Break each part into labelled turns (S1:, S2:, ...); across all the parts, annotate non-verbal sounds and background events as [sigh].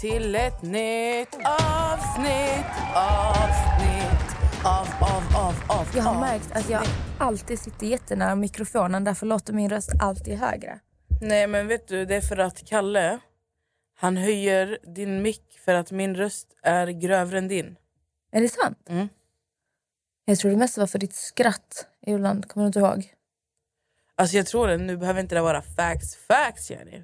S1: Till ett nytt avsnitt, avsnitt, av, av, av, av.
S2: Jag har märkt att jag alltid sitter jättenära mikrofonen. Därför låter min röst alltid högre.
S1: Nej men vet du, det är för att Kalle, han höjer din mick för att min röst är grövre än din.
S2: Är det sant?
S1: Mm.
S2: Jag tror det mest var för ditt skratt ibland. Kommer du inte ihåg?
S1: Alltså jag tror det, nu behöver inte det vara facts, facts Jenny.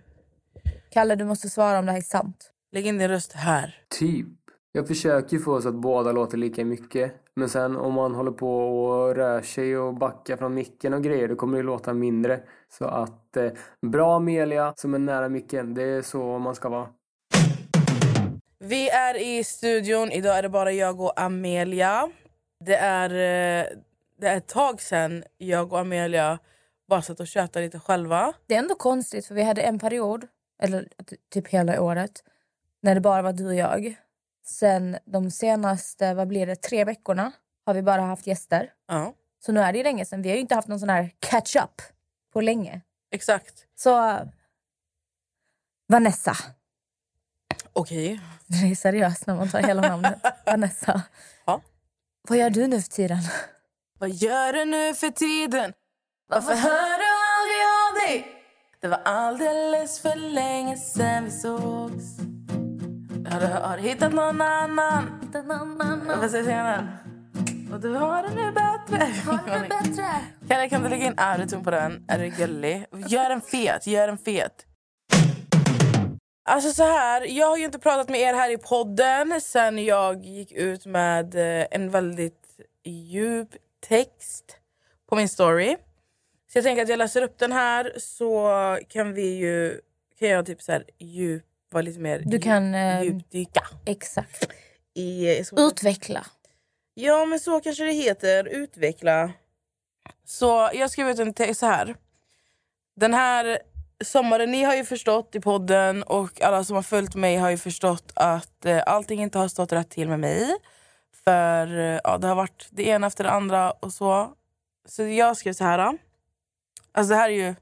S2: Kalle, du måste svara om det här är sant.
S1: Lägg in din röst här.
S3: Typ. Jag försöker få så att båda låter lika mycket. Men sen om man håller på och rör sig och backar från micken och grejer, då kommer det låta mindre. Så att eh, bra Amelia som är nära micken, det är så man ska vara.
S1: Vi är i studion, idag är det bara jag och Amelia. Det är, eh, det är ett tag sen jag och Amelia bara satt och tjötade lite själva.
S2: Det är ändå konstigt för vi hade en period, eller ty- typ hela året, när det bara var du och jag. Sen de senaste, vad blir det, tre veckorna har vi bara haft gäster.
S1: Ja,
S2: Så nu är det länge sedan. Vi har ju inte haft någon sån här catch-up på länge.
S1: exakt.
S2: Så... Vanessa.
S1: Okej.
S2: Det är seriöst när man tar hela namnet. [laughs] Vanessa.
S1: Ja.
S2: Vad gör du nu för tiden?
S1: Vad gör du nu för tiden? Varför hör du aldrig av dig? Det var alldeles för länge sen vi sågs. Har du, har du hittat någon annan? Vad säger senare? Och du har det nu bättre.
S2: bättre?
S1: Kalle, kan du lägga in autotune på den? Är du gullig? Gör en fet, gör en fet. Alltså så här, jag har ju inte pratat med er här i podden sen jag gick ut med eh, en väldigt djup text på min story. Så jag tänker att jag läser upp den här så kan vi ju, kan jag typ så här djup, vara lite mer
S2: Du kan, eh,
S1: djupdyka
S2: Exakt.
S1: i... jag ska-
S2: Utveckla.
S1: Ja, men så kanske det heter. Utveckla. Så jag skrev ut en text så här. Den här sommaren, ni har ju förstått i podden och alla som har följt mig har ju förstått att eh, allting inte har stått rätt till med mig. För eh, ja, det har varit det ena efter det andra och så. Så jag skrev så här. Då. Alltså det här är ju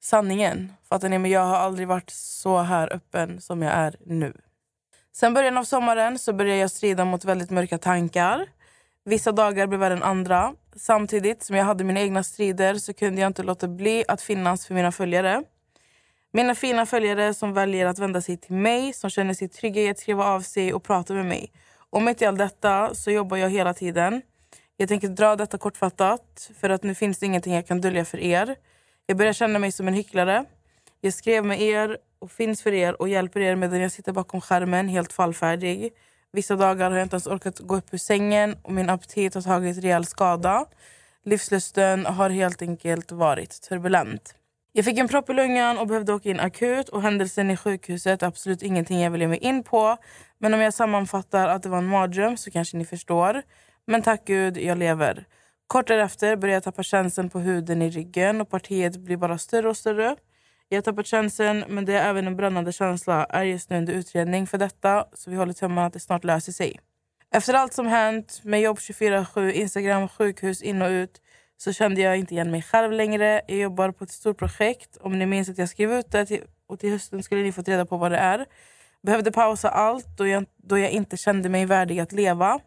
S1: sanningen. Fattar ni? Men jag har aldrig varit så här öppen som jag är nu. Sen början av sommaren så började jag strida mot väldigt mörka tankar. Vissa dagar blev värre än andra. Samtidigt som jag hade mina egna strider så kunde jag inte låta bli att finnas för mina följare. Mina fina följare som väljer att vända sig till mig, som känner sig trygga i att skriva av sig och prata med mig. Och mitt i allt detta så jobbar jag hela tiden. Jag tänker dra detta kortfattat för att nu finns det ingenting jag kan dölja för er. Jag börjar känna mig som en hycklare. Jag skrev med er och finns för er och hjälper er medan jag sitter bakom skärmen helt fallfärdig. Vissa dagar har jag inte ens orkat gå upp ur sängen och min aptit har tagit rejäl skada. Livslusten har helt enkelt varit turbulent. Jag fick en propp i lungan och behövde åka in akut och händelsen i sjukhuset är absolut ingenting jag vill ge mig in på. Men om jag sammanfattar att det var en mardröm så kanske ni förstår. Men tack gud, jag lever. Kort därefter börjar jag tappa känslan på huden i ryggen och partiet blir bara större och större. Jag har tappat känslan, men det är även en brännande känsla. är just nu under utredning för detta, så vi håller tummarna att det snart löser sig. Efter allt som hänt med jobb 24-7, Instagram, sjukhus in och ut så kände jag inte igen mig själv längre. Jag jobbar på ett stort projekt. Om ni minns att jag skrev ut det till, och till hösten skulle ni fått reda på vad det är. Behövde pausa allt då jag, då jag inte kände mig värdig att leva.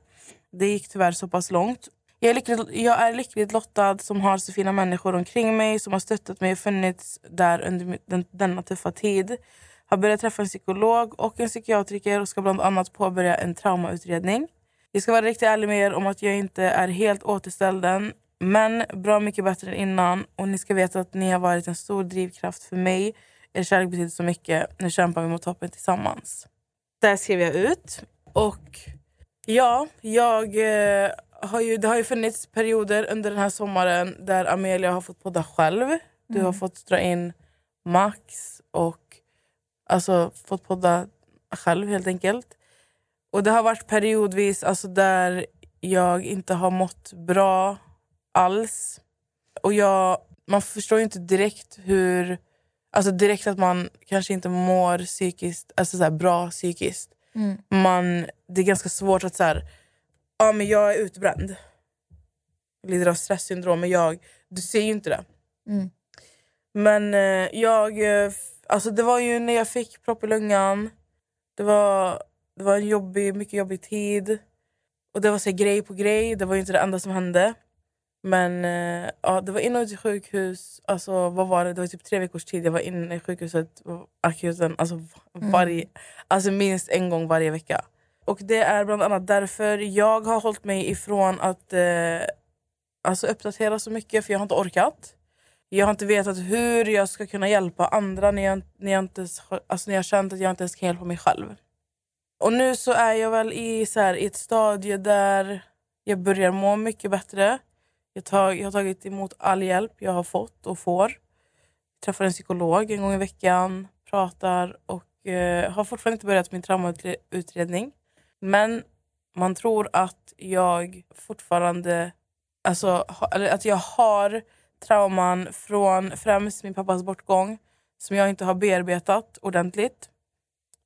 S1: Det gick tyvärr så pass långt. Jag är, lyckligt, jag är lyckligt lottad som har så fina människor omkring mig som har stöttat mig och funnits där under den, denna tuffa tid. Har börjat träffa en psykolog och en psykiatriker och ska bland annat påbörja en traumautredning. Jag ska vara riktigt ärlig med er om att jag inte är helt återställd än Men bra mycket bättre än innan. Och ni ska veta att ni har varit en stor drivkraft för mig. Er kärlek betyder så mycket. Nu kämpar vi mot toppen tillsammans. Där skrev jag ut. Och ja, jag eh, har ju, det har ju funnits perioder under den här sommaren där Amelia har fått podda själv. Du har fått dra in Max och alltså fått podda själv helt enkelt. Och det har varit periodvis alltså, där jag inte har mått bra alls. Och jag, man förstår ju inte direkt hur... Alltså direkt att man kanske inte mår psykiskt, alltså så bra psykiskt. Man, det är ganska svårt att så här, ja men jag är utbränd. Jag lider av stresssyndrom men jag, du ser ju inte det.
S2: Mm.
S1: Men eh, jag, eh, alltså det var ju när jag fick propp i lungan. Det var, det var en jobbig, mycket jobbig tid. Och det var så grej på grej, det var ju inte det enda som hände. Men eh, ja, det var in och ut i sjukhus, alltså vad var det? Det var typ tre veckors tid jag var inne i sjukhuset, akuten, alltså, varje, alltså minst en gång varje vecka. Och det är bland annat därför jag har hållit mig ifrån att eh, alltså uppdatera så mycket för jag har inte orkat. Jag har inte vetat hur jag ska kunna hjälpa andra när jag, när jag, inte, alltså när jag har känt att jag inte ens kan hjälpa mig själv. Och nu så är jag väl i, så här, i ett stadie där jag börjar må mycket bättre. Jag, tag, jag har tagit emot all hjälp jag har fått och får. Jag träffar en psykolog en gång i veckan, pratar och eh, har fortfarande inte börjat min traumautredning. Men man tror att jag fortfarande... Alltså, ha, eller att jag har trauman från främst min pappas bortgång som jag inte har bearbetat ordentligt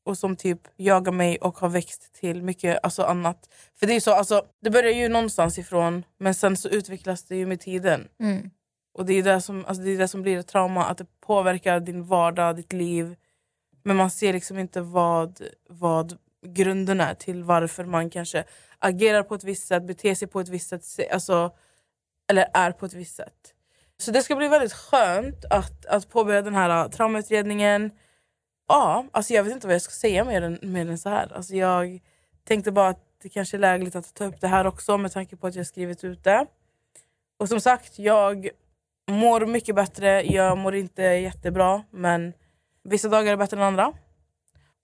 S1: och som typ jagar mig och har växt till mycket alltså, annat. För det är så, alltså, det börjar ju någonstans ifrån men sen så utvecklas det ju med tiden.
S2: Mm.
S1: Och det är det som, alltså, det är det som blir ett trauma, att det påverkar din vardag, ditt liv. Men man ser liksom inte vad, vad grunderna till varför man kanske agerar på ett visst sätt, beter sig på ett visst sätt, alltså, eller är på ett visst sätt. Så det ska bli väldigt skönt att, att påbörja den här äh, traumautredningen. Ja, alltså jag vet inte vad jag ska säga mer än, mer än så här. Alltså jag tänkte bara att det kanske är lägligt att ta upp det här också med tanke på att jag skrivit ut det. Och som sagt, jag mår mycket bättre. Jag mår inte jättebra, men vissa dagar är bättre än andra.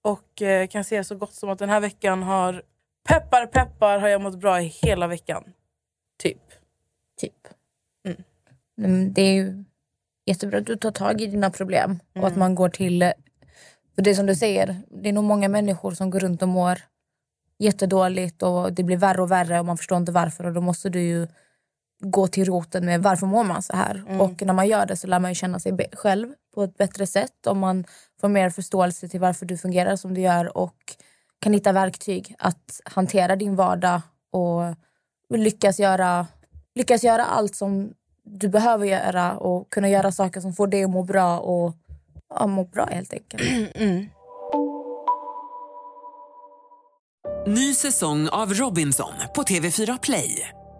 S1: Och eh, kan säga så gott som att den här veckan har... Peppar peppar har jag mått bra i hela veckan. Typ.
S2: Typ. Mm, Det är ju jättebra att du tar tag i dina problem och att man går till... För det är som du säger, det är nog många människor som går runt och mår jättedåligt och det blir värre och värre och man förstår inte varför och då måste du ju gå till roten med varför mår man så här. Och när man gör det så lär man ju känna sig själv på ett bättre sätt och man får mer förståelse till varför du fungerar som du gör och kan hitta verktyg att hantera din vardag och lyckas göra, lyckas göra allt som du behöver göra och kunna göra saker som får dig att må bra och ja, må bra helt enkelt. [clears throat]
S4: Ny säsong av Robinson på TV4 Play.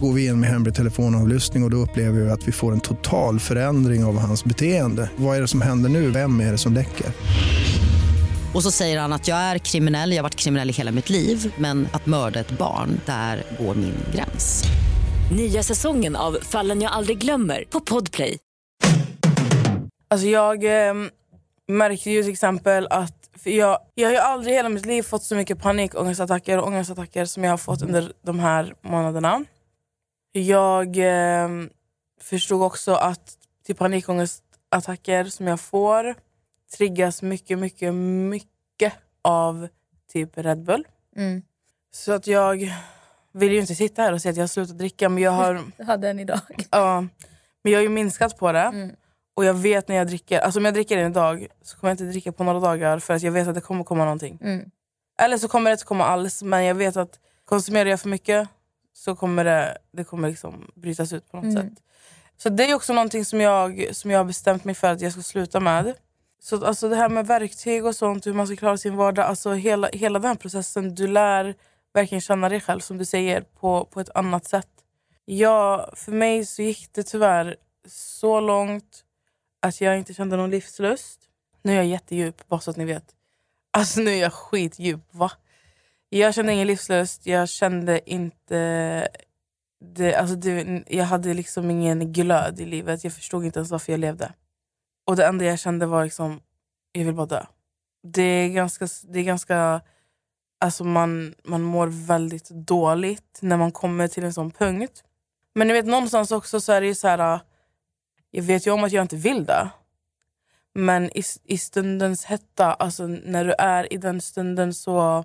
S5: Går vi in med hemlig telefonavlyssning och, och då upplever vi att vi får en total förändring av hans beteende. Vad är det som händer nu? Vem är det som läcker?
S6: Och så säger han att jag är kriminell, jag har varit kriminell i hela mitt liv men att mörda ett barn, där går min gräns.
S7: Nya säsongen av Fallen jag aldrig glömmer på Podplay.
S1: Alltså jag eh, märkte ju till exempel att för jag, jag har ju aldrig i hela mitt liv fått så mycket panikångestattacker och ångestattacker som jag har fått under de här månaderna. Jag eh, förstod också att till panikångestattacker som jag får triggas mycket, mycket, mycket av typ Red Bull.
S2: Mm.
S1: Så att jag vill ju inte sitta här och säga att jag har slutat dricka men jag har [laughs]
S2: Jag hade en idag.
S1: Ja, men jag har ju minskat på det.
S2: Mm.
S1: Och jag vet när jag dricker, alltså om jag dricker en idag så kommer jag inte dricka på några dagar för att jag vet att det kommer komma någonting.
S2: Mm.
S1: Eller så kommer det inte komma alls men jag vet att konsumerar jag för mycket så kommer det, det kommer liksom brytas ut på något
S2: Mm.
S1: sätt. Så det är också någonting som jag, som jag har bestämt mig för att jag ska sluta med. Så alltså det här med verktyg och sånt, hur man ska klara sin vardag. Alltså hela, hela den här processen, du lär verkligen känna dig själv som du säger på, på ett annat sätt. Ja, för mig så gick det tyvärr så långt att jag inte kände någon livslust. Nu är jag jättedjup, bara så att ni vet. Alltså nu är jag skitdjup, va? Jag kände ingen livslust, jag kände inte... Det, alltså det, jag hade liksom ingen glöd i livet, jag förstod inte ens varför jag levde. Och det enda jag kände var liksom, jag vill bara dö. Det är ganska... Det är ganska alltså man, man mår väldigt dåligt när man kommer till en sån punkt. Men ni vet någonstans också så är det ju så här... Jag vet ju om att jag inte vill det. Men i, i stundens hetta, alltså när du är i den stunden så...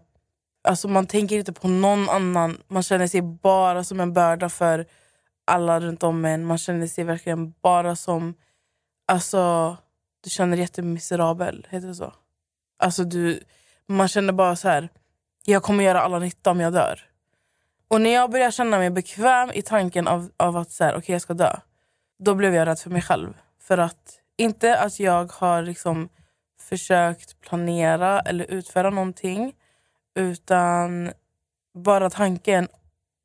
S1: Alltså man tänker inte på någon annan. Man känner sig bara som en börda för alla runt om en. Man känner sig verkligen bara som... Alltså, du känner dig jättemiserabel, heter det så? Alltså du, man känner bara så här... Jag kommer göra alla nytta om jag dör. Och när jag började känna mig bekväm i tanken av, av att så här, okay, jag ska dö, då blev jag rädd för mig själv. För att, inte att jag har liksom försökt planera eller utföra någonting, utan bara tanken,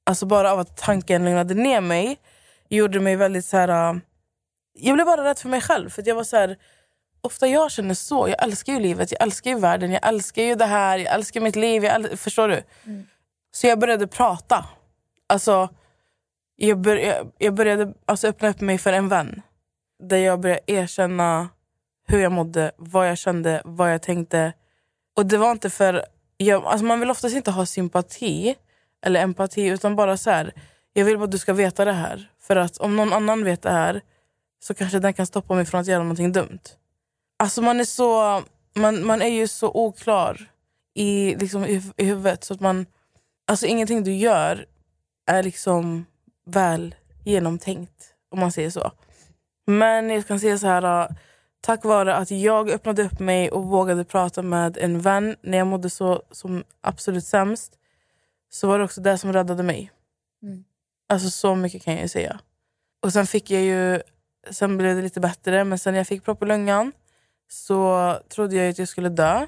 S1: alltså bara av att tanken lugnade ner mig, gjorde mig väldigt så här. Jag blev bara rädd för mig själv. För jag var så här, ofta jag känner så. Jag älskar ju livet, jag älskar ju världen, jag älskar ju det här, jag älskar mitt liv. Jag äl- förstår du? Så jag började prata. Alltså, jag, bör, jag, jag började alltså, öppna upp mig för en vän. Där jag började erkänna hur jag mådde, vad jag kände, vad jag tänkte. Och det var inte för... Jag, alltså man vill oftast inte ha sympati eller empati utan bara så här. Jag vill bara att du ska veta det här. För att om någon annan vet det här så kanske den kan stoppa mig från att göra någonting dumt. Alltså man är så... Man, man är ju så oklar i, liksom, i, i huvudet så att man... Alltså ingenting du gör är liksom väl genomtänkt, om man säger så. Men jag kan säga så här, äh, tack vare att jag öppnade upp mig och vågade prata med en vän när jag mådde så som absolut sämst, så var det också det som räddade mig.
S2: Mm.
S1: Alltså så mycket kan jag säga. Och sen fick jag ju, sen blev det lite bättre, men sen när jag fick propp i lungan så trodde jag att jag skulle dö.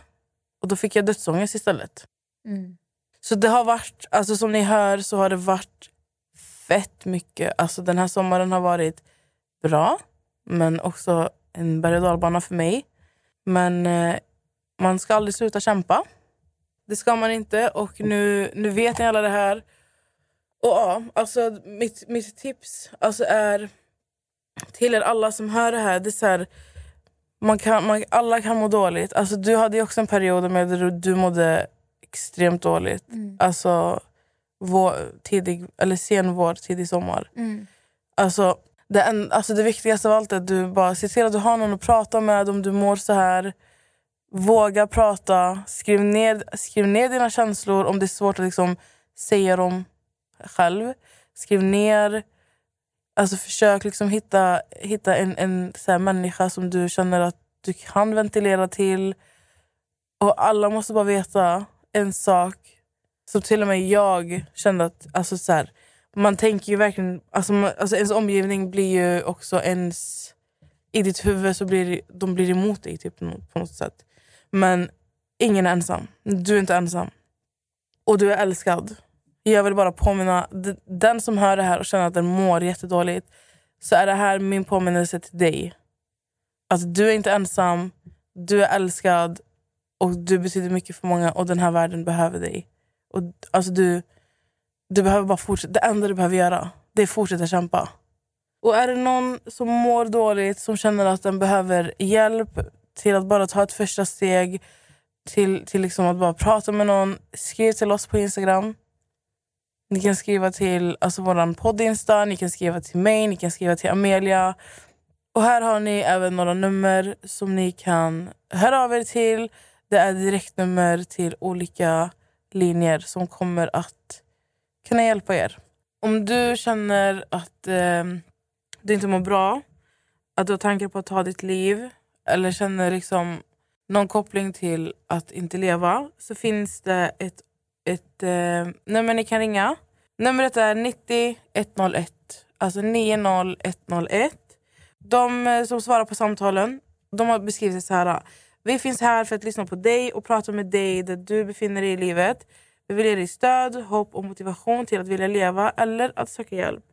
S1: Och då fick jag dödsångest istället.
S2: Mm.
S1: Så det har varit, alltså som ni hör så har det varit fett mycket. Alltså den här sommaren har varit bra, men också en berg och dalbana för mig. Men eh, man ska aldrig sluta kämpa. Det ska man inte. Och nu, nu vet ni alla det här. Och ja, alltså mitt, mitt tips alltså är till er alla som hör det här. Det är så här man kan, man, alla kan må dåligt. Alltså, du hade också en period med där du, du mådde extremt dåligt.
S2: Mm.
S1: Alltså vår, tidig, eller sen vår, tidig sommar.
S2: Mm.
S1: Alltså det, en, alltså det viktigaste av allt är att du bara ser till att du har någon att prata med om du mår så här. Våga prata. Skriv ner, skriv ner dina känslor om det är svårt att liksom säga dem själv. Skriv ner. Alltså försök liksom hitta, hitta en, en så här människa som du känner att du kan ventilera till. Och alla måste bara veta en sak som till och med jag kände att... Alltså så här, man tänker ju verkligen... Alltså, man, alltså ens omgivning blir ju också ens... I ditt huvud så blir de blir emot dig typ, på något sätt. Men ingen är ensam. Du är inte ensam. Och du är älskad. Jag vill bara påminna den som hör det här och känner att den mår jättedåligt. Så är det här min påminnelse till dig. Att du är inte ensam. Du är älskad. Och du betyder mycket för många och den här världen behöver dig. Och, alltså du, du behöver bara fortsätta. Det enda du behöver göra det är fortsätta kämpa. Och är det någon som mår dåligt, som känner att den behöver hjälp till att bara ta ett första steg till, till liksom att bara prata med någon, skriv till oss på Instagram. Ni kan skriva till alltså vår podd Insta, ni kan skriva till mig, ni kan skriva till Amelia. Och här har ni även några nummer som ni kan höra av er till. Det är direktnummer till olika linjer som kommer att kunna hjälpa er. Om du känner att eh, du inte mår bra, att du har tankar på att ta ditt liv eller känner liksom någon koppling till att inte leva så finns det ett, ett eh, nummer ni kan ringa. Numret är 90 101 alltså 90101. De eh, som svarar på samtalen de har beskrivit det så här. Vi finns här för att lyssna på dig och prata med dig där du befinner dig i livet. Vi vill ge dig stöd, hopp och motivation till att vilja leva eller att söka hjälp.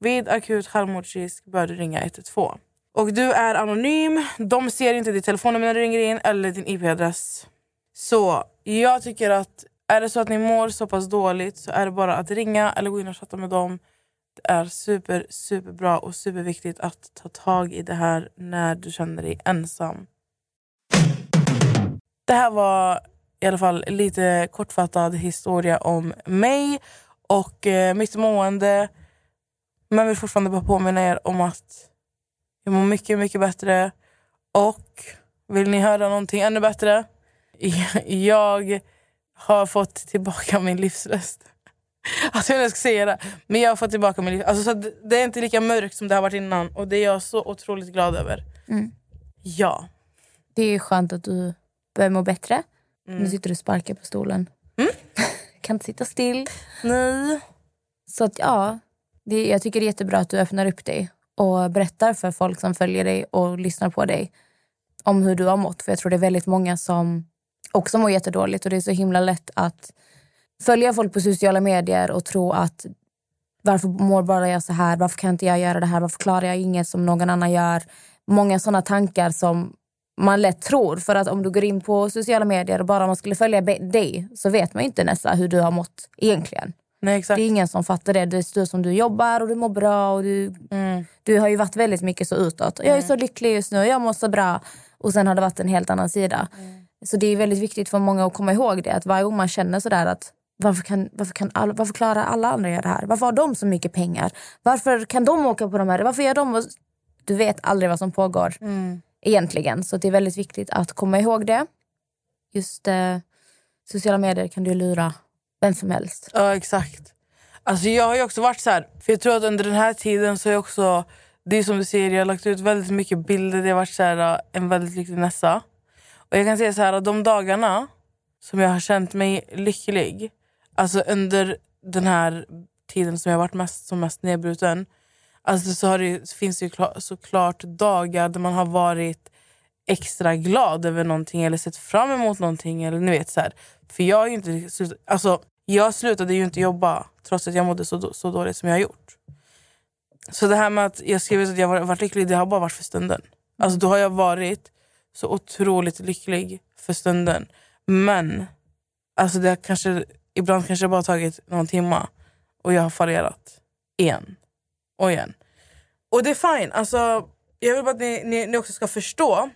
S1: Vid akut självmordsrisk bör du ringa 112. Och du är anonym. De ser inte ditt telefonnummer när du ringer in eller din IP-adress. Så jag tycker att är det så att ni mår så pass dåligt så är det bara att ringa eller gå in och chatta med dem. Det är super, superbra och superviktigt att ta tag i det här när du känner dig ensam. Det här var i alla fall lite kortfattad historia om mig och eh, mitt mående. Men vill fortfarande bara påminna er om att jag mår mycket, mycket bättre. Och vill ni höra någonting ännu bättre? [laughs] Jag har fått tillbaka min livslust. [laughs] Alltså jag ska säga det. Men jag har fått tillbaka min livslust. Alltså, så det är inte lika mörkt som det har varit innan. Och det är jag så otroligt glad över.
S2: Mm.
S1: Ja.
S2: Det är skönt att du börjar må bättre.
S1: Mm.
S2: Nu sitter du och sparkar på stolen. [laughs] kan inte sitta still.
S1: Nej.
S2: Så att ja, det, jag tycker det är jättebra att du öppnar upp dig och berättar för folk som följer dig och lyssnar på dig om hur du har mått. För jag tror det är väldigt många som också mår jättedåligt och det är så himla lätt att följa folk på sociala medier och tro att varför mår bara jag så här? Varför kan inte jag göra det här? Varför klarar jag inget som någon annan gör? Många såna tankar som man lätt tror. För att om du går in på sociala medier och bara man skulle följa dig så vet man ju inte nästan hur du har mått egentligen.
S1: Nej.
S2: Det är ingen som fattar det. Det är som du jobbar och du mår bra. Och du, du har ju varit väldigt mycket så utåt. Jag är så lycklig just nu, jag mår så bra. Och sen har det varit en helt annan sida. Så det är väldigt viktigt för många att komma ihåg det. Att varje gång man känner sådär att varför, kan, varför, kan alla, varför klarar alla andra göra det här? Varför har de så mycket pengar? Varför kan de åka på de här? Varför gör de... Du vet aldrig vad som pågår egentligen. Så det är väldigt viktigt att komma ihåg det. Just eh, sociala medier kan du lura vem som helst.
S1: Ja, exakt. Alltså jag har ju också varit så här, för jag tror att under den här tiden så har jag också, det är som du säger, jag har lagt ut väldigt mycket bilder, det har varit så här, eh, en väldigt lycklig Nessa. Och jag kan säga så här, de dagarna som jag har känt mig lycklig, alltså under den här tiden som jag har varit mest, som mest nedbruten, alltså så har det, finns det ju klar, såklart dagar där man har varit extra glad över någonting eller sett fram emot någonting. Eller, ni vet, så här. För jag, är ju inte alltså, jag slutade ju inte jobba trots att jag mådde så, så dåligt som jag har gjort. Så det här med att jag skrivit att jag har varit lycklig, det har bara varit för stunden. Alltså, då har jag varit så otroligt lycklig för stunden. Men alltså, det har kanske, ibland kanske det bara tagit någon timma och jag har fallerat. Igen. Och igen. Och det är fine. Alltså, jag vill bara att ni, ni, ni också ska förstå.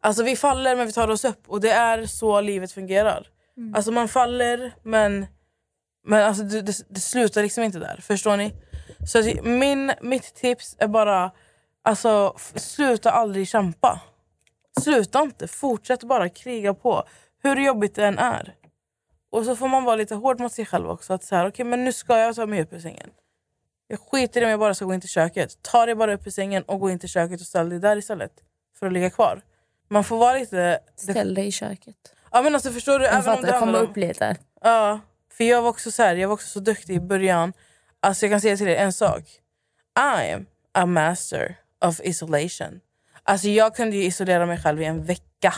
S1: Alltså vi faller men vi tar oss upp och det är så livet fungerar. Alltså man faller men, men alltså det, det, det slutar liksom inte där. Förstår ni? Så att min, mitt tips är bara alltså, sluta aldrig kämpa. Sluta inte. Fortsätt bara kriga på. Hur jobbigt det än är. Och så får man vara lite hård mot sig själv också. Att så här, okay, men nu ska jag ta mig upp ur sängen. Jag skiter i om jag bara ska gå in till köket. Ta dig bara upp ur sängen och gå in till köket och ställ dig där istället. För att ligga kvar. Man får vara lite...
S2: Ställ dig i köket.
S1: Ja, men alltså, förstår du?
S2: Jag
S1: Även om det
S2: komma upp lite.
S1: Ja, för jag var också så här, jag var också så duktig i början. Alltså jag kan säga till dig en sak. I am a master of isolation. Alltså jag kunde ju isolera mig själv i en vecka.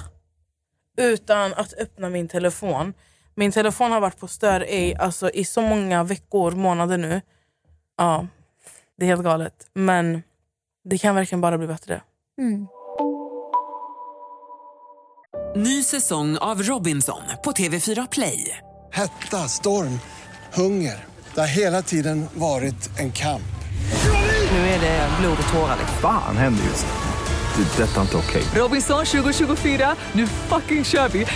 S1: Utan att öppna min telefon. Min telefon har varit på stör i, alltså, i så många veckor, månader nu. Ja, det är helt galet. Men det kan verkligen bara bli bättre.
S2: Mm.
S4: Ny säsong av Robinson på TV4 Play.
S8: Hetta, storm, hunger. Det har hela tiden varit en kamp.
S4: Nu är det blod och tårar.
S9: Fan händer just nu. Det. är Detta är inte okej.
S4: Robinson 2024, nu fucking kör vi!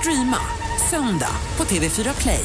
S4: Streama söndag på TV4 Play.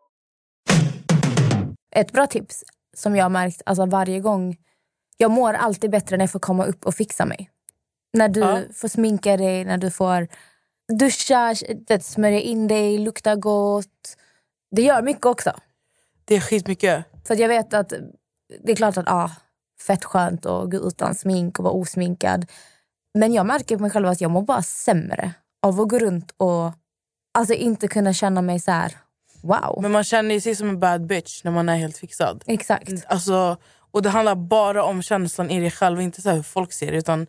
S2: Ett bra tips som jag har märkt alltså varje gång. Jag mår alltid bättre när jag får komma upp och fixa mig. När du
S1: Ja.
S2: får sminka dig, när du får duscha, smörja in dig, lukta gott. Det gör mycket också.
S1: Det är skitmycket.
S2: Att jag vet att det är klart att ah, fett skönt att gå utan smink och vara osminkad. Men jag märker på mig själv att jag mår bara sämre av att gå runt och alltså inte kunna känna mig så här. Wow.
S1: Men man känner sig som en bad bitch när man är helt fixad.
S2: Exakt.
S1: Alltså, och det handlar bara om känslan i dig själv, inte så hur folk ser. Utan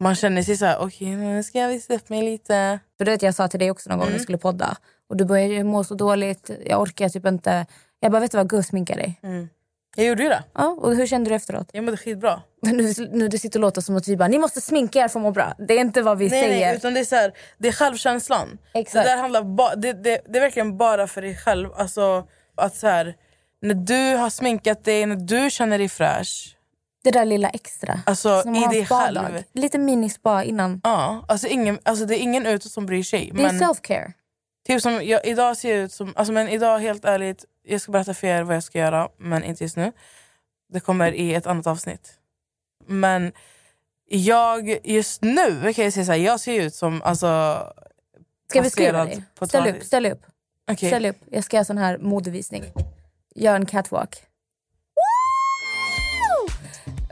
S1: man känner sig så här, okej nu ska jag visa upp mig lite.
S2: För du vet, jag sa till dig också någon gång när vi skulle podda. Och du började må så dåligt. Jag orkar typ inte. Jag bara, vet du vad? Gå och sminka dig.
S1: Jag gjorde ju det.
S2: Ja, och hur kände du efteråt?
S1: Jag mådde skitbra.
S2: Nu, nu du sitter och låter som att vi bara, ni måste sminka er för att må bra. Det är inte vad vi
S1: Nej,
S2: säger.
S1: nej, utan det är, så här, det är självkänslan.
S2: Exakt.
S1: Det, där handlar ba, det, det, det är verkligen bara för dig själv. Alltså, att så här, när du har sminkat dig, när du känner dig fräsch.
S2: Det där lilla extra.
S1: Alltså, i dig själv.
S2: Lite minispa innan.
S1: Ja, alltså, ingen, alltså det är ingen ute som bryr sig.
S2: Det är self-care.
S1: typ som jag, idag ser jag ut som... Alltså, men idag helt ärligt, jag ska berätta för er vad jag ska göra, men inte just nu. Det kommer i ett annat avsnitt. Men jag just nu kan jag säga så här, jag ser ut som alltså,
S2: Ska beskriva
S1: passerad
S2: dig? Ställ upp, ställ upp.
S1: Okej.
S2: Ställ upp. Jag ska göra sån här modevisning. Gör en catwalk.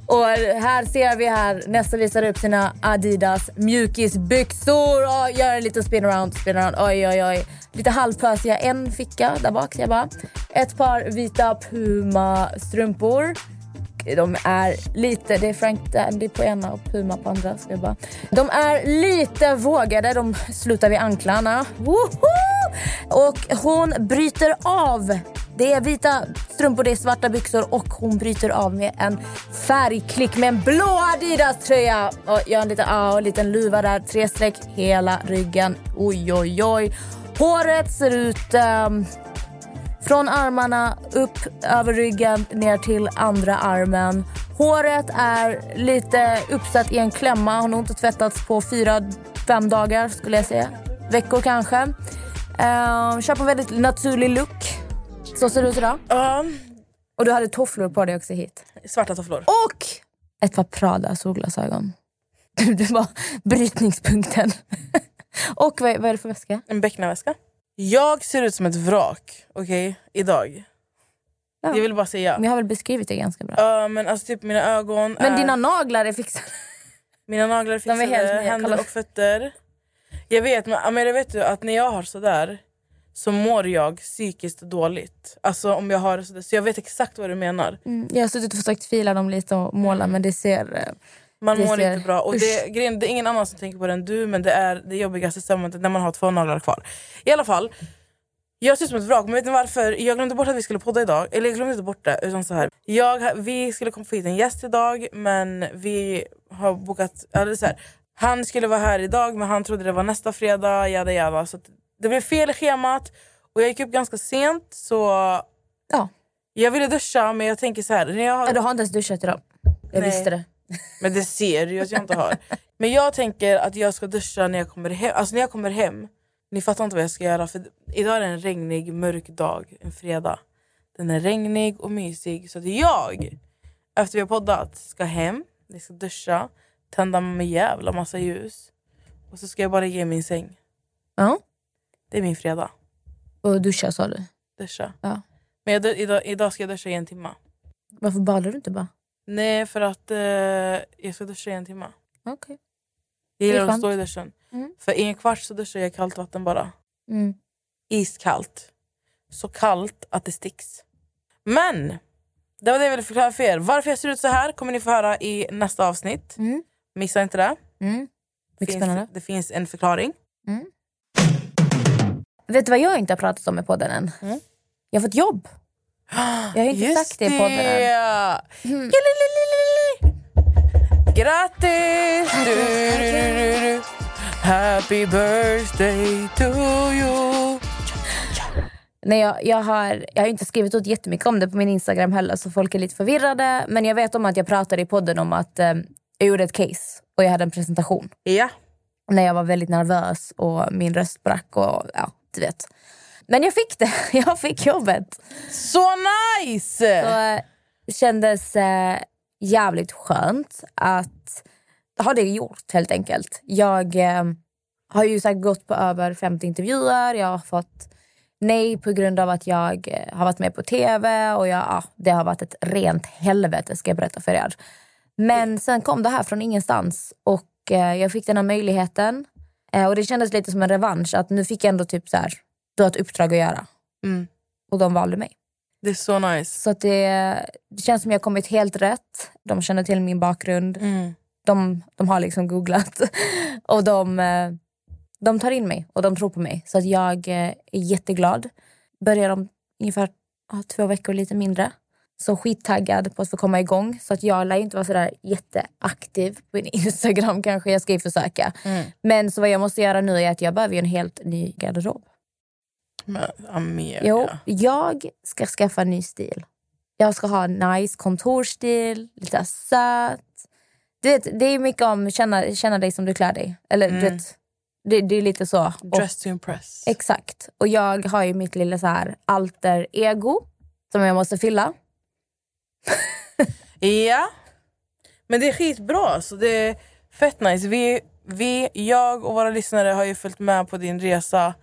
S2: Och här ser vi här, nästa visar upp sina Adidas mjukisbyxor. Och gör en liten spin around. Oj, oj, oj. Lite halvpösiga. En ficka där bak ser jag bara. Ett par vita Puma-strumpor. De är lite, det är Frank Dandy på ena och Puma på andra. Ska jag bara. De är lite vågade, de slutar vid anklarna. Woho! Och hon bryter av. Det är vita strumpor, det är svarta byxor och hon bryter av med en färgklick med en blå Adidas-tröja. Och gör en liten, ah, en liten luva där, tre streck hela ryggen. Oj, oj, oj. Håret ser ut... Um, från armarna upp över ryggen ner till andra armen. Håret är lite uppsatt i en klämma. Har nog inte tvättats på fyra, fem dagar skulle jag säga. Veckor kanske. Uh, kör på en väldigt naturlig look. Så ser det ut idag. Och du hade tofflor på dig också hit.
S1: Svarta tofflor.
S2: Och ett par Prada solglasögon. [laughs] Det var brytningspunkten. [laughs] Och vad är, vad är det för väska?
S1: En becknarväska. Jag ser ut som ett vrak, okej? Idag.
S2: Ja.
S1: Jag vill bara säga.
S2: Jag har väl beskrivit det ganska bra.
S1: Ja, men alltså typ mina ögon
S2: Men
S1: är...
S2: dina naglar är fixade.
S1: Mina naglar är
S2: De är
S1: fixade,
S2: nya,
S1: händer och fötter. Jag vet, men Amelia, vet du att när jag har sådär så mår jag psykiskt dåligt. Alltså om jag har sådär, så jag vet exakt vad du menar.
S2: Mm, jag har suttit och försökt fila dem lite och måla men det ser...
S1: Man mår
S2: ser-
S1: inte bra. Och det, grejen, det är ingen annan som tänker på det än du men det är det jobbigaste momentet när man har två naglar kvar. I alla fall, jag ser ut som ett vrak. Men vet ni varför? Jag glömde bort att vi skulle podda idag. Eller jag glömde inte bort det. Utan så här. Jag, vi skulle komma hit en gäst idag men vi har bokat... Eller så här. Han skulle vara här idag men han trodde det var nästa fredag. Jada, jada. Så det blev fel i schemat. Och jag gick upp ganska sent så...
S2: Ja.
S1: Jag ville duscha men jag tänker så här. När jag
S2: du har inte ens duschat idag. Jag
S1: Nej.
S2: visste det.
S1: Men det ser du ju att jag inte har. Men jag tänker att jag ska duscha när jag kommer hem. Alltså när jag kommer hem. Ni fattar inte vad jag ska göra. För idag är det en regnig, mörk dag. En fredag. Den är regnig och mysig. Så att jag, efter vi har poddat, ska hem. Jag ska duscha. Tända med jävla massa ljus. Och så ska jag bara ge min säng.
S2: Ja.
S1: Det är min fredag.
S2: Och duscha sa du.
S1: Duscha.
S2: Ja.
S1: Men jag, idag, idag ska jag duscha i en timme.
S2: Varför badar du inte bara?
S1: Nej, för att eh, jag ska duscha i en timme.
S2: Okej.
S1: Jag gillar att stå i duschen.
S2: Mm.
S1: För i en kvart så duschar jag i kallt vatten bara.
S2: Mm.
S1: Iskallt. Så kallt att det sticks. Men! Det var det jag ville förklara för er. Varför jag ser ut så här kommer ni få höra i nästa avsnitt.
S2: Mm.
S1: Missa inte det.
S2: Mm.
S1: Finns,
S2: spännande.
S1: det finns en förklaring.
S2: Vet du vad jag inte har pratat om i podden än?
S1: Mm.
S2: Jag har fått jobb. Jag har inte
S1: Just
S2: sagt det i podden än. Mm.
S1: Grattis! Du, du, du, du. Happy birthday to you!
S2: Nej, jag, jag, har, jag har inte skrivit ut jättemycket om det på min Instagram heller så folk är lite förvirrade. Men jag vet om att jag pratade i podden om att eh, jag gjorde ett case och jag hade en presentation.
S1: Ja.
S2: När jag var väldigt nervös och min röst brack och ja, du vet. Men jag fick det. [laughs] Jag fick jobbet.
S1: Så nice!
S2: Så, eh, kändes eh, jävligt skönt att ha det gjort helt enkelt. Jag eh, har ju sagt gått på över 50 intervjuer. Jag har fått nej på grund av att jag eh, har varit med på tv och jag, ja, det har varit ett rent helvete ska jag berätta för er. Men sen kom det här från ingenstans och eh, jag fick den här möjligheten. Eh, och det kändes lite som en revansch att nu fick jag ändå typ så här, du har ett uppdrag att göra.
S1: Mm.
S2: Och de valde mig.
S1: Det är så nice.
S2: Så att det, det känns som jag har kommit helt rätt. De känner till min bakgrund.
S1: Mm.
S2: De, de har liksom googlat. [laughs] Och de, eh, de tar in mig och de tror på mig. Så att jag eh, är jätteglad. Börjar om ungefär två veckor, lite mindre. Så skittaggad på att få komma igång. Så att jag lär inte vara sådär jätteaktiv på min [laughs] Instagram kanske. Jag ska ju försöka.
S1: Mm.
S2: Men så vad jag måste göra nu är att jag behöver en helt ny garderob.
S1: Men Amelia.
S2: Jo, jag ska skaffa en ny stil. Jag ska ha en nice kontorstil, lite söt. Du vet, det är mycket om känna, känna dig som du klär dig. Eller du
S1: Mm.
S2: vet, det, det är lite så.
S1: Dress to impress.
S2: exakt. Och jag har ju mitt lilla så här alter ego som jag måste fylla. [laughs]
S1: Ja. Men det är skitbra. Så det är fett nice. Vi, vi, jag och våra lyssnare har ju följt med på din resa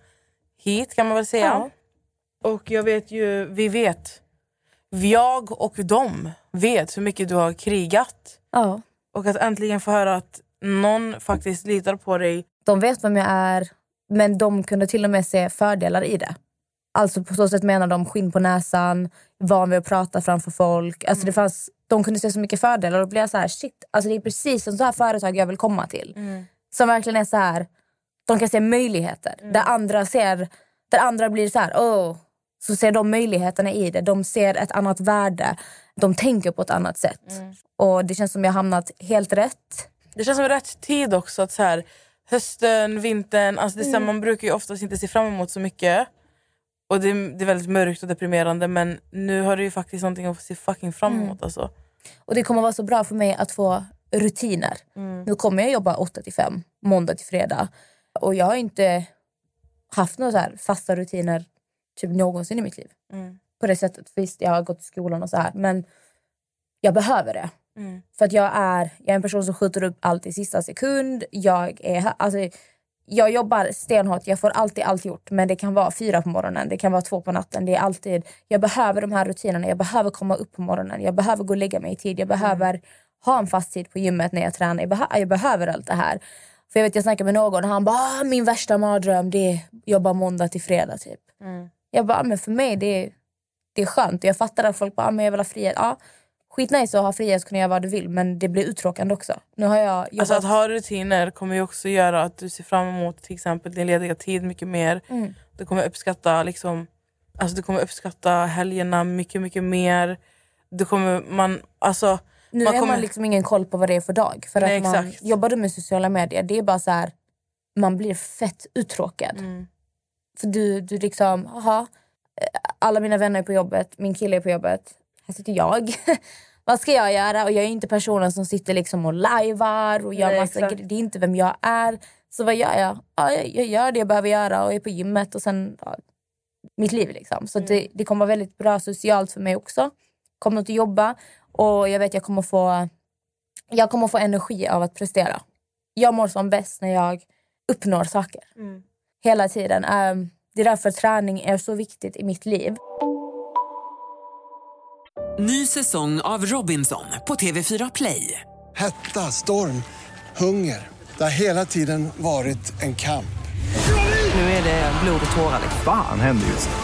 S1: hit kan man väl säga.
S2: Ja.
S1: Och jag vet ju, vi vet. Jag och de vet hur mycket du har krigat.
S2: Ja.
S1: Och att äntligen få höra att någon faktiskt litar på dig.
S2: De vet vem jag är, men de kunde till och med se fördelar i det. Alltså på så sätt menar de skinn på näsan, van vid att prata framför folk. Alltså det fanns, de kunde se så mycket fördelar och då blev jag så här, shit, alltså det är precis en sån här företag jag vill komma till. Som verkligen är så här, de kan se möjligheter. Där andra ser, där andra blir så här, åh. Så ser de möjligheterna i det. De ser ett annat värde. De tänker på ett annat sätt. Och det känns som jag har hamnat helt rätt.
S1: Det känns som rätt tid också. Att så här, hösten, vintern, alltså det är
S2: Mm.
S1: man brukar ju oftast inte se fram emot så mycket. Och det, är- det är väldigt mörkt och deprimerande men nu har du ju faktiskt någonting att se fucking fram
S2: Mm.
S1: emot. Alltså.
S2: Och det kommer vara så bra för mig att få rutiner. Nu kommer jag jobba 8 till 5, måndag till fredag. Och jag har inte haft några så fasta rutiner typ någonsin i mitt liv.
S1: Mm.
S2: På det sättet. Visst, jag har gått i skolan och så här. Men jag behöver det.
S1: Mm.
S2: För att jag är, jag är en person som skjuter upp allt i sista sekund. Jag, är, alltså, jag jobbar stenhårt, jag får alltid allt gjort. Men det kan vara fyra på morgonen, det kan vara två på natten. Det är alltid, jag behöver de här rutinerna, jag behöver komma upp på morgonen. Jag behöver gå och lägga mig i tid. Jag behöver ha en fast tid på gymmet när jag tränar. Jag, behö- jag behöver allt det här. För jag vet jag snackade med någon och han bara "Ah, min värsta mardröm det är jobba måndag till fredag typ.
S1: Mm.
S2: Jag bara, men för mig det är, det är skönt. Jag fattar att folk bara, "Ah, men jag vill ha frihet. Ja, skitnice att ha frihet och kunna göra vad du vill men det blir uttråkande också. Nu har jag jobbat...
S1: Alltså att ha rutiner kommer ju också göra att du ser fram emot till exempel din lediga tid mycket mer.
S2: Mm.
S1: Du kommer uppskatta liksom, alltså du kommer uppskatta helgerna mycket mycket mer. Du kommer, man, alltså,
S2: Nu
S1: man
S2: har
S1: kommer,
S2: man liksom ingen koll på vad det är för dag. För
S1: Nej,
S2: att man
S1: exakt.
S2: jobbar du med sociala medier, det är bara så här, man blir fett uttråkad.
S1: Mm.
S2: För du, du liksom, aha, eh, alla mina vänner är på jobbet, min kille är på jobbet, här sitter jag. [laughs] vad ska jag göra? Och jag är inte personen som sitter liksom och lajvar och gör
S1: Nej,
S2: massa
S1: exakt.
S2: grejer. Det är inte vem jag är. Så vad gör jag? Ja, jag, gör det jag behöver göra och är på gymmet och sen ja, mitt liv. Liksom. Så det, det kommer vara väldigt bra socialt för mig också. Kommer att jobba och jag vet jag kommer få jag kommer få energi av att prestera. Jag mår som bäst när jag uppnår saker.
S1: Mm.
S2: Hela tiden. Ehm, Det är därför träning är så viktigt i mitt liv.
S4: Ny säsong av Robinson på TV4 Play.
S8: Hetta, storm, hunger. Det har hela tiden varit en kamp.
S4: Nu är det blod och tårar.
S9: Fan händer just nu.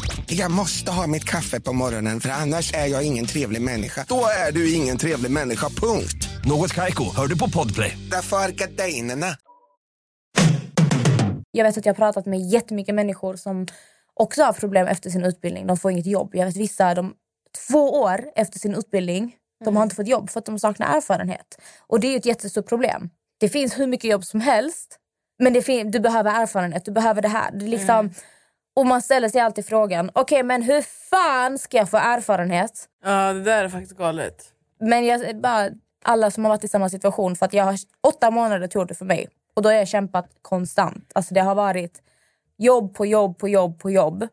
S10: Jag måste ha mitt kaffe på morgonen för annars är jag ingen trevlig människa. Då är du ingen trevlig människa, punkt.
S11: Något Kaiko, hör du på Podplay.
S10: Därför är gardinerna.
S2: Jag vet att jag har pratat med jättemycket människor som också har problem efter sin utbildning. De får inget jobb. Jag vet vissa, de, två år efter sin utbildning De har inte fått jobb för att de saknar erfarenhet. Och det är ju ett jättestort problem. Det finns hur mycket jobb som helst. Men det du behöver erfarenhet, du behöver det här. Det är liksom,
S1: Mm.
S2: Och man ställer sig alltid frågan, okej men hur fan ska jag få erfarenhet?
S1: Ja, det där är faktiskt galet.
S2: Men jag, bara, alla som har varit i samma situation, för att jag har åtta månader tog det för mig. Och då har jag kämpat konstant. Alltså det har varit jobb på jobb på jobb på jobb.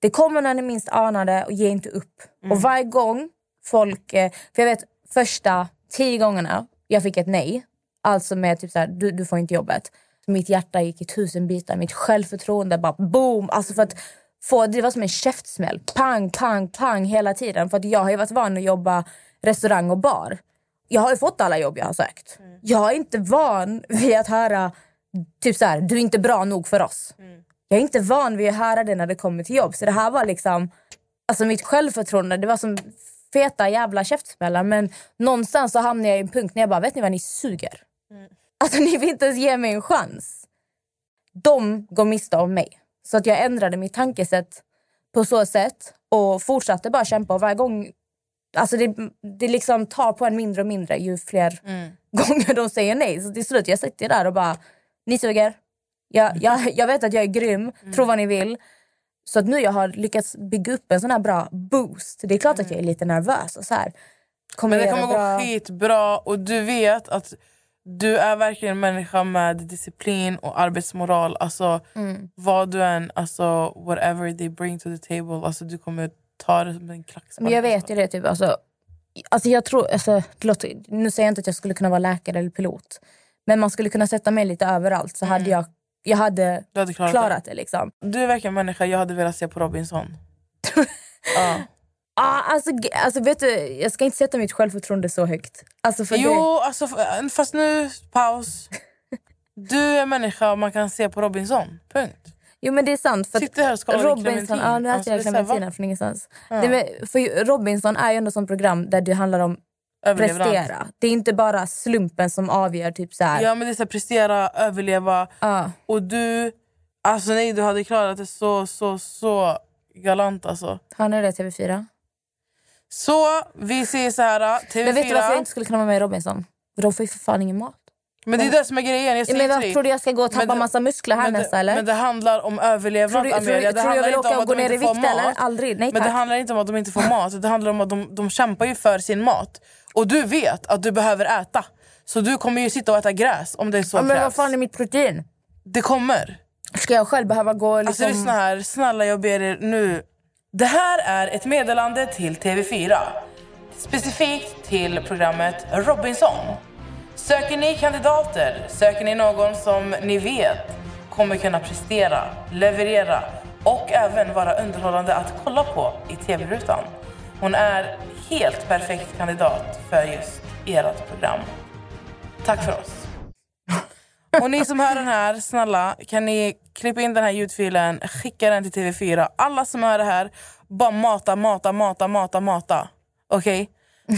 S2: Det kommer när ni minst anar det och ge inte upp. Och varje gång folk... eh, För jag vet första tio gångerna jag fick ett nej, alltså med typ så här, du, du får inte jobbet. Mitt hjärta gick i tusen bitar, mitt självförtroende bara boom. Alltså för att få, det var som en käftsmäll. Pang, pang, pang hela tiden. För att jag har varit van att jobba restaurang och bar. Jag har ju fått alla jobb jag har sökt. Jag är inte van vid att höra typ så här, du är inte bra nog för oss. Jag är inte van vid att höra det när det kommer till jobb. Så det här var liksom, alltså mitt självförtroende, det var som feta jävla käftsmällar. Men någonstans så hamnade jag i en punkt när jag bara, vet ni vad, ni suger. Alltså ni vill inte ens ge mig en chans. De går miste om mig. Så att jag ändrade mitt tankesätt på så sätt och fortsatte bara kämpa. Och varje gång, alltså det, det liksom tar på en mindre och mindre ju fler gånger de säger nej. Så till slut jag sitter där och bara, ni suger. Jag, jag, jag vet att jag är grym, tro vad ni vill. Så att nu jag har lyckats bygga upp en sån här bra boost. Det är klart att jag är lite nervös. Och så här. Kommer
S1: Men det kommer
S2: göra
S1: gå
S2: bra?
S1: skitbra och du vet att du är verkligen en människa med disciplin och arbetsmoral. Alltså
S2: Mm.
S1: vad du än, alltså whatever they bring to the table, alltså du kommer ta det som en klackspark.
S2: Men jag vet ju det. Typ, alltså, alltså jag tror, alltså, låter, nu säger jag inte att jag skulle kunna vara läkare eller pilot. Men man skulle kunna sätta mig lite överallt så hade jag, jag hade,
S1: hade klarat,
S2: klarat
S1: det.
S2: det. liksom.
S1: Du är verkligen en människa jag hade velat se på Robinson. [laughs] ja.
S2: Ah, alltså, alltså, vet du, jag ska inte sätta mitt självförtroende så högt. Alltså, för
S1: Jo,
S2: det,
S1: alltså, f- fast nu, paus. [laughs] Du är människa man kan se på Robinson. Punkt.
S2: jo men det är sant. För att
S1: Sitter här och skalar
S2: Robinson, ja, nu äter
S1: Alltså,
S2: jag
S1: va?
S2: från ingenstans.
S1: Ja.
S2: Det med, för Robinson är ju ändå ett program där det handlar om
S1: Överlevnad.
S2: prestera. Det är inte bara slumpen som avgör. Typ så här.
S1: Ja men det är så här, prestera, överleva.
S2: Ja.
S1: Och du, alltså nej du hade klarat det så, så, så galant alltså.
S2: Har ni det TV4?
S1: Så vi säger så här, TV4.
S2: Men vet du varför jag inte skulle kunna vara med i Robinson? De får ju för fan ingen mat.
S1: Men det är det som är grejen. Jag
S2: men
S1: dig.
S2: tror du jag ska gå och tappa
S1: Men
S2: massa muskler här
S1: men
S2: nästa eller?
S1: Men det handlar om överlevnad
S2: Tror du- tror
S1: Amelia. Det
S2: tror jag vill åka och gå ner i vikt, eller? Aldrig. Nej,
S1: Men det handlar inte om att de inte får mat. Det handlar om att de, de kämpar ju för sin mat. Och du vet att du behöver äta. Så du kommer ju sitta och äta gräs om det är så
S2: ja, men vad fan är mitt protein?
S1: Det kommer.
S2: Ska jag själv behöva gå och liksom...
S1: Alltså lyssna här, snälla jag ber er nu. Det här är ett meddelande till TV4. Specifikt till programmet Robinson. Söker ni kandidater? Söker ni någon som ni vet kommer kunna prestera, leverera och även vara underhållande att kolla på i TV-rutan? Hon är helt perfekt kandidat för just ert program. Tack för oss. Och ni som hör den här, snälla kan ni klippa in den här ljudfilen, skicka den till TV4. Alla som hör det här, bara mata, mata, mata, mata, mata. Okej?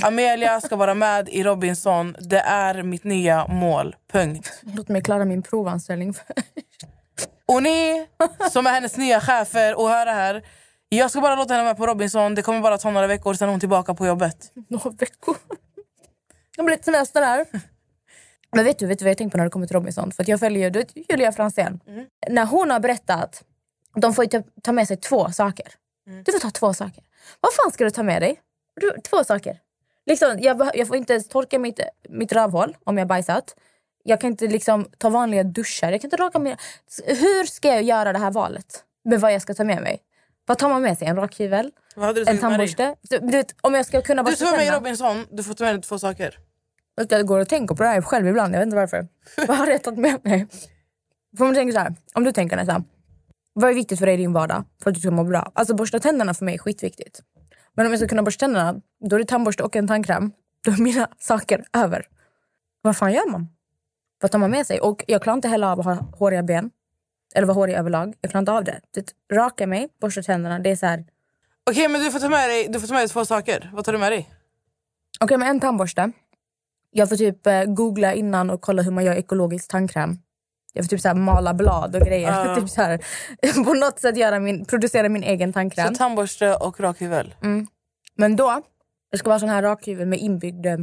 S1: Amelia ska vara med i Robinson. Det är mitt nya mål. Punkt.
S2: Låt mig klara min provanställning. [laughs]
S1: Och ni som är hennes nya chefer och hör det här. Jag ska bara låta henne med på Robinson. Det kommer bara ta några veckor, sen är hon tillbaka på jobbet.
S2: Några veckor. Jag blir lite semester här. Men vet du, vet du vad jag tänkte på när det kommer till Robinson? För jag följer ju Julia Franzén. När hon har berättat, de får ju ta, med sig två saker. Du får ta två saker. Vad fan ska du ta med dig? Du, två saker. Liksom, jag, jag får inte ens torka mitt, mitt rövhål om jag bajsat. Jag kan inte liksom ta vanliga duschar. Jag kan inte raka mina... Hur ska jag göra det här valet? Med vad jag ska ta med mig? Vad tar man med sig? En rakhyvel? En tandborste? Du, du vet, om jag ska kunna
S1: Du är med i. Robinson, du får ta med dig två saker.
S2: Du, Jag går och tänker på det här själv ibland. Jag vet inte varför. Vad har tagit med mig? För om tänker så här, om du tänker nästan. Vad är viktigt för dig i din vardag för att du ska må bra? Alltså borsta tänderna för mig är skitviktigt. Men om jag ska kunna borsta tänderna, då är det tandborste och en tandkräm. Då är mina saker över. Vad fan gör man? Vad tar man med sig? Och jag klarar inte heller av att ha håriga ben. Eller vara hårig överlag. Jag klarar inte av det. det raka mig, borsta tänderna. Det är så här.
S1: Okej, men du får, ta med dig, du får ta med dig två saker. Vad tar du med dig?
S2: Okej, men en tandborste. Jag får typ eh, googla innan och kolla hur man gör ekologisk tandkräm. Jag får typ så mala blad och grejer.
S1: Ja. [laughs]
S2: typ så här, [laughs] på något sätt göra min, producera min egen tandkräm.
S1: Så tandborste och rakhyvel.
S2: Mm. Men då, Det ska vara sån här rakhyvel med inbyggd eh,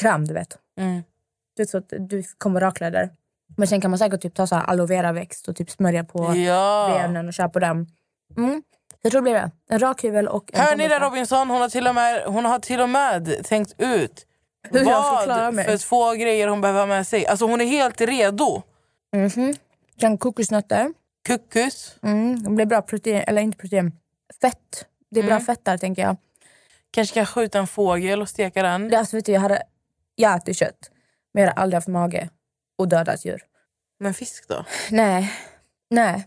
S2: kram, du vet.
S1: Mm.
S2: Är så att du kommer rakla där. Men sen kan man säkert typ ta så här aloe vera växt och typ smörja på
S1: Ja.
S2: benen och köra på den. Mm. Jag tror det blir det. En rakhyvel och en
S1: Hör ni det. Robinson? Hon har till och med, hon har till och med tänkt ut [laughs]
S2: Hur jag ska klara
S1: vad
S2: mig.
S1: för två grejer hon behöver ha med sig. Alltså hon är helt redo.
S2: Mhm. Sen kokosnötter.
S1: Kukus.
S2: Mm. Det blir bra protein, eller inte protein, fett. Det är bra
S1: Mm.
S2: fett där tänker jag.
S1: Kanske kan skjuta en fågel och steka den.
S2: Det, alltså, vet du, jag, hade, jag äter kött, men jag hade aldrig haft mage och döda ett djur.
S1: Men fisk då?
S2: Nej. Nej.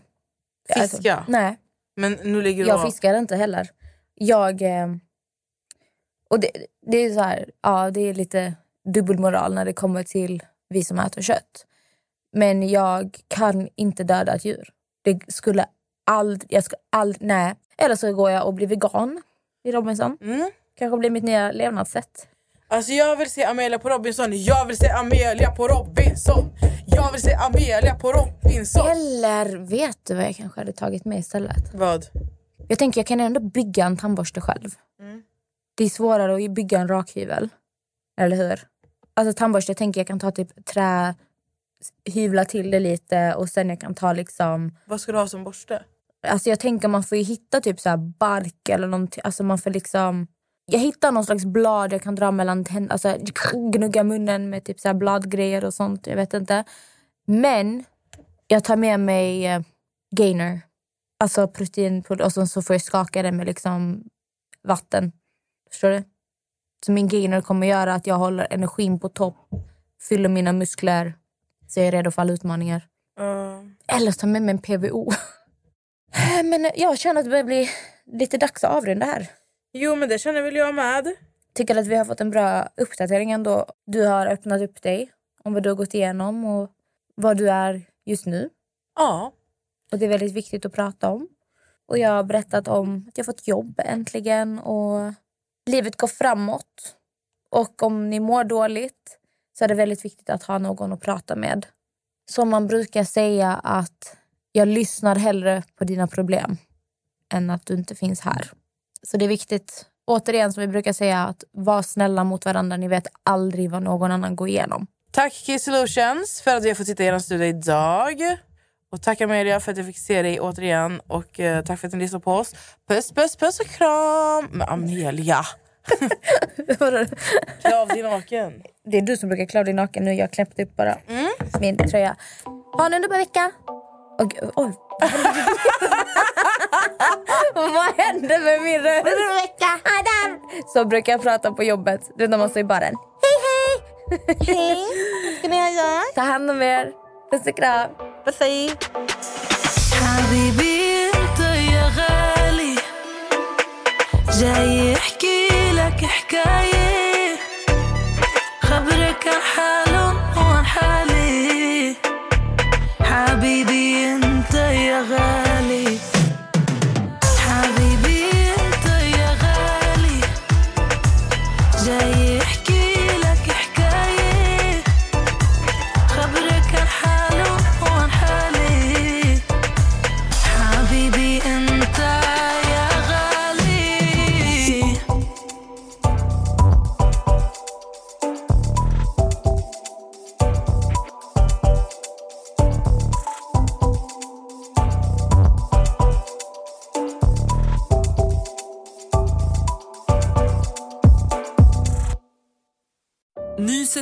S1: Fiska?
S2: Alltså, nej.
S1: Men nu ligger du
S2: Jag
S1: och-
S2: fiskar inte heller. Jag... Eh, och det, det är så här, ja det är lite dubbelmoral när det kommer till vi som äter kött. Men jag kan inte döda ett djur. Det skulle aldrig, jag skulle aldrig, nej. Eller så går jag och blir vegan i Robinson.
S1: Mm.
S2: Kanske blir mitt nya levnadssätt.
S1: Alltså jag vill se Amelia på Robinson, jag vill se Amelia på Robinson. Jag vill se Amelia på Robinson.
S2: Eller vet du vad jag kanske hade tagit med istället?
S1: Vad?
S2: Jag tänker jag kan ändå bygga en tandborste själv.
S1: Mm.
S2: Det är svårare att bygga en rakhyvel. Eller hur? Alltså tandborste jag tänker jag kan ta typ trä, hyvla till det lite och sen jag kan ta liksom...
S1: Vad ska du ha som borste?
S2: Alltså jag tänker man får ju hitta typ så bark eller någonting. Alltså man får liksom... Jag hittar någon slags blad jag kan dra mellan tänderna. Alltså gnugga munnen med typ så bladgrejer och sånt. Jag vet inte. Men jag tar med mig eh, gainer. Alltså proteinpulver och så, så får jag skaka det med liksom vatten. Förstår du? Så min gainer kommer göra att jag håller energin på topp. Fyller mina muskler. Så jag är redo för alla utmaningar.
S1: Uh,
S2: Eller ta med mig en PVO. [laughs] Men jag känner att det börjar bli lite dags att avrunda här.
S1: jo men det känner väl jag med.
S2: Tycker att vi har fått en bra uppdatering ändå. Du har öppnat upp dig om vad du har gått igenom och vad du är just nu.
S1: Ja.
S2: Och det är väldigt viktigt att prata om. Och jag har berättat om att jag fått jobb äntligen och livet går framåt. Och om ni mår dåligt så är det väldigt viktigt att ha någon att prata med. Som man brukar säga att jag lyssnar hellre på dina problem än att du inte finns här. Så det är viktigt, återigen som vi brukar säga, att vara snälla mot varandra. Ni vet aldrig vad någon annan går igenom.
S1: Tack Kiss Solutions för att vi har fått sitta i er studio idag. Och tack Amelia för att jag fick se dig återigen. Och eh, tack för att ni lyssnade på oss. Puss, puss, puss och kram! Men Amelia! [laughs] Klä av dig naken.
S2: Det är du som brukar klä av dig naken nu. Jag kläppte upp bara
S1: Mm.
S2: min tröja. Ha en underbar vecka! Och, oj. [laughs] Vad hände med min röst? vecka! Så brukar jag prata på jobbet. Du vet när man står i baren. Hej hej! Hej! Ska ni ha Ta hand om er. Puss och kram. Puss